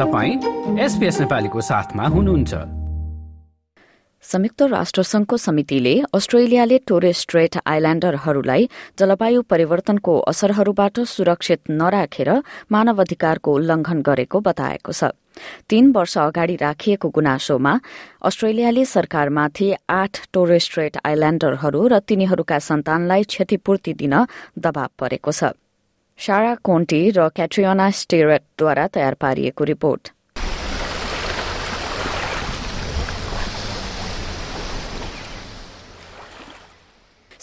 तपाईँ एसपिएस नेपालीको साथमा हुनुहुन्छ। संयुक्त राष्ट्रसंघको समितिले अस्ट्रेलियाले टोरे स्ट्रेट आइल्याण्डरहरूलाई जलवायु परिवर्तनको असरहरूबाट सुरक्षित नराखेर मानव अधिकारको उल्लंघन गरेको बताएको छ। तीन वर्ष अगाडि राखिएको गुनासोमा अस्ट्रेलियाले सरकारमाथि आठ टोरेस्ट्रेट आइल्याण्डरहरू र तिनीहरूका सन्तानलाई क्षतिपूर्ति दिन दबाव परेको छ। शारा कोन्टी र क्याट्रियोना स्टेरेटद्वारा तयार पारिएको रिपोर्ट।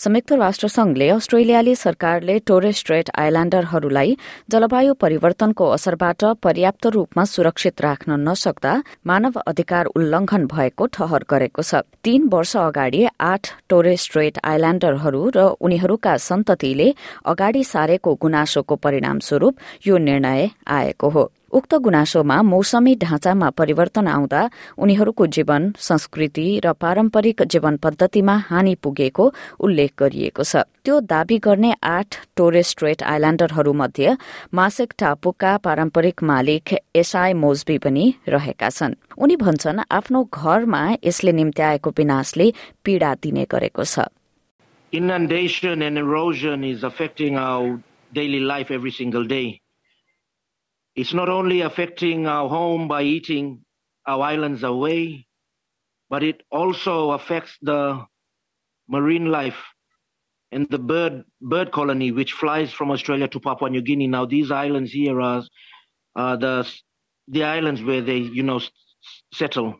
संयुक्त राष्ट्र संघले अस्ट्रेलियाली सरकारले टोरेस्ट्रेट आइल्याण्डरहरूलाई जलवायु परिवर्तनको असरबाट पर्याप्त रूपमा सुरक्षित राख्न नसक्दा मानव अधिकार उल्लंघन भएको ठहर गरेको छ। तीन वर्ष अगाडि आठ टोरेस्ट्रेट आइल्याण्डरहरू र उनीहरूका सन्ततिले अगाडि सारेको गुनासोको परिणामस्वरूप यो निर्णय आएको हो। उक्त गुनासोमा मौसमी ढाँचामा परिवर्तन आउँदा उनीहरूको जीवन संस्कृति र पारम्परिक जीवन पद्धतिमा हानि पुगेको उल्लेख गरिएको छ। त्यो दावी गर्ने आठ टोरेस्ट्रेट आइल्याण्डरहरूमध्ये मासेक टापुका पारम्परिक मालिक एसआई मोजबी पनि रहेका छन्। उनी भन्छन् आफ्नो घरमा यसले निम्त्याएको विनाशले पीड़ा दिने गरेको छ। Inundation and erosion is affecting our daily life every single day. It's not only affecting our home by eating our islands away, but it also affects the marine life and the bird bird colony which flies from Australia to Papua New Guinea. Now these islands here are the the islands where they you know settle.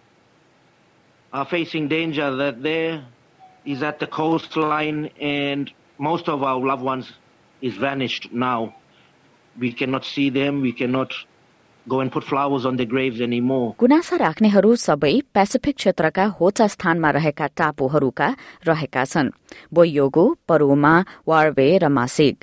are facing danger that there is at the coastline and most of our loved ones is vanished now. We cannot see them, we cannot गुनासा राख्नेहरू सबै Pacific क्षेत्रका होचा स्थानमा रहेका टापुहरूका रहेका छन्। बोयोगो परोमा वार्वे र मासिग।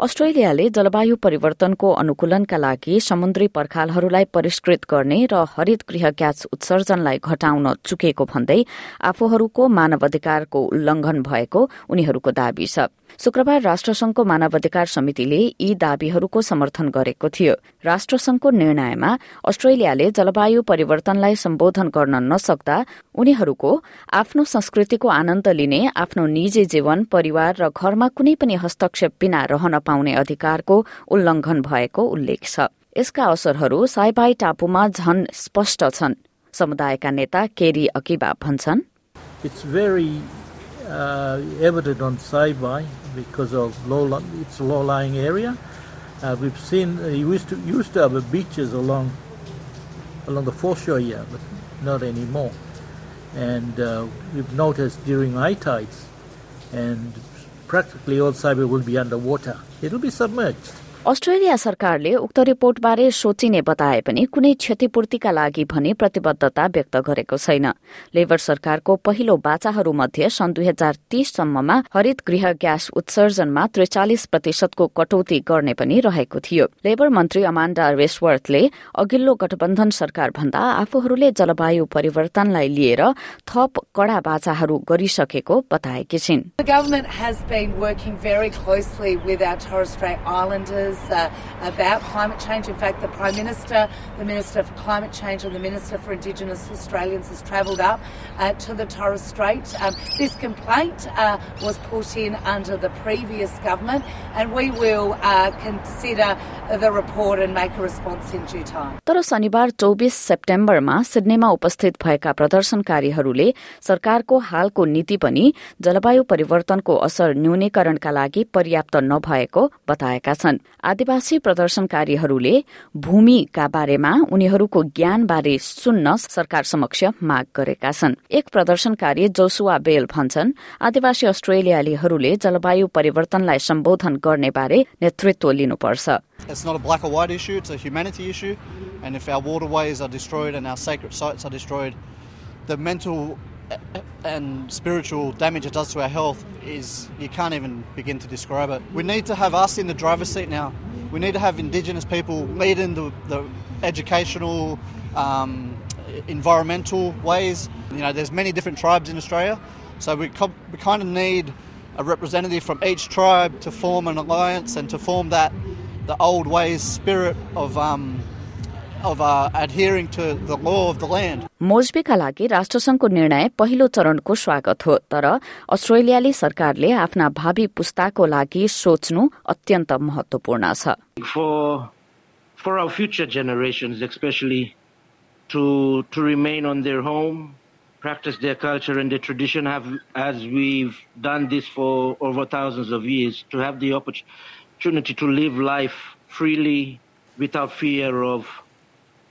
अस्ट्रेलियाले जलवायु परिवर्तनको अनुकूलनका लागि समुद्री पर्खालहरूलाई परिष्कृत गर्ने र हरित गृह ग्यास उत्सर्जनलाई घटाउन चुकेको भन्दै आफूहरूको मानवाधिकारको उल्लंघन भएको उनीहरूको दावी छ। शुक्रबार राष्ट्रसंघको मानवाधिकार समितिले यी दावीहरूको समर्थन गरेको थियो। राष्ट्रसंघको निर्णयमा अस्ट्रेलियाले जलवायु परिवर्तनलाई सम्बोधन गर्न नसक्दा उनीहरूको आफ्नो संस्कृतिको आनन्द लिने आफ्नो निजी जीवन परिवार र घरमा कुनै पनि हस्तक्षेप बिना रहन पाउने अधिकारको उल्लंघन भएको उल्लेख छ। यसका असरहरू साइबाई टापुमा झन स्पष्ट छन्। समुदायका नेता केरी अकिबा भन्छन् uh, evident on Saibai because of low, it's low-lying area. Uh, we've seen uh, used to used to have beaches along along the foreshore here, but not anymore. And uh, we've noticed during high tides, and practically all Saibai will be underwater. It'll be submerged. Australia सरकारले उक्त रिपोर्टबारे सोचिने बताए पनि कुनै क्षतिपूर्तिका लागि भने प्रतिबद्धता व्यक्त गरेको छैन। लेबर सरकारको पहिलो बाचाहरूमध्ये सन् दुई हजार तीससम्ममा हरित गृह ग्यास उत्सर्जनमा त्रिचालिस प्रतिशतको कटौती गर्ने पनि रहेको थियो। लेबर मन्त्री अमान्डा रेसवर्थले अघिल्लो गठबन्धन सरकार भन्दा आफूहरूले जलवायु परिवर्तनलाई लिएर थप कड़ा बाचाहरू गरिसकेको बताएकी छिन्। Uh, about climate change. In fact, the Prime Minister, the Minister for Climate Change, and the Minister for Indigenous Australians has travelled up uh, to the Torres Strait. Um, this complaint uh, was put in under the previous government, and we will uh, consider the report and make a response in due time. तर शनिबार चौबिस सेप्टेम्बरमा सिडनीमा उपस्थित भएका प्रदर्शनकारीहरूले सरकारको हालको नीति पनि जलवायु परिवर्तनको असर न्यूनीकरणका लागि पर्याप्त नभएको बताएका छन् आदिवासी प्रदर्शनकारीहरूले भूमिका बारेमा उनीहरूको ज्ञानबारे सुन्न सरकार समक्ष माग गरेका छन् एक प्रदर्शनकारी जोसुवा बेल भन्छन् आदिवासी अस्ट्रेलियालीहरूले जलवायु परिवर्तनलाई सम्बोधन गर्ने बारे नेतृत्व लिनुपर्छ It's not a black or white issue, it's a humanity issue. And if our waterways are destroyed and our sacred sites are destroyed, the mental and spiritual damage it does to our health is you can't even begin to describe it. We need to have us in the driver's seat now. We need to have Indigenous people leading the, the educational, um, environmental ways. You know, there's many different tribes in Australia, so we, we kind of need a representative from each tribe to form an alliance and to form that the old ways spirit of um, of uh, adhering to the law of the land. मोजबीका लागि राष्ट्रसंघको निर्णय पहिलो चरणको स्वागत हो तर अस्ट्रेलियाली सरकारले आफ्ना भावी पुस्ताको लागि सोच्नु अत्यन्त महत्वपूर्ण छ For, for our future generations, especially to, to remain on their home, practice their culture and their tradition, have, as we've done this for over thousands of years, to have the opportunity to live life freely without fear of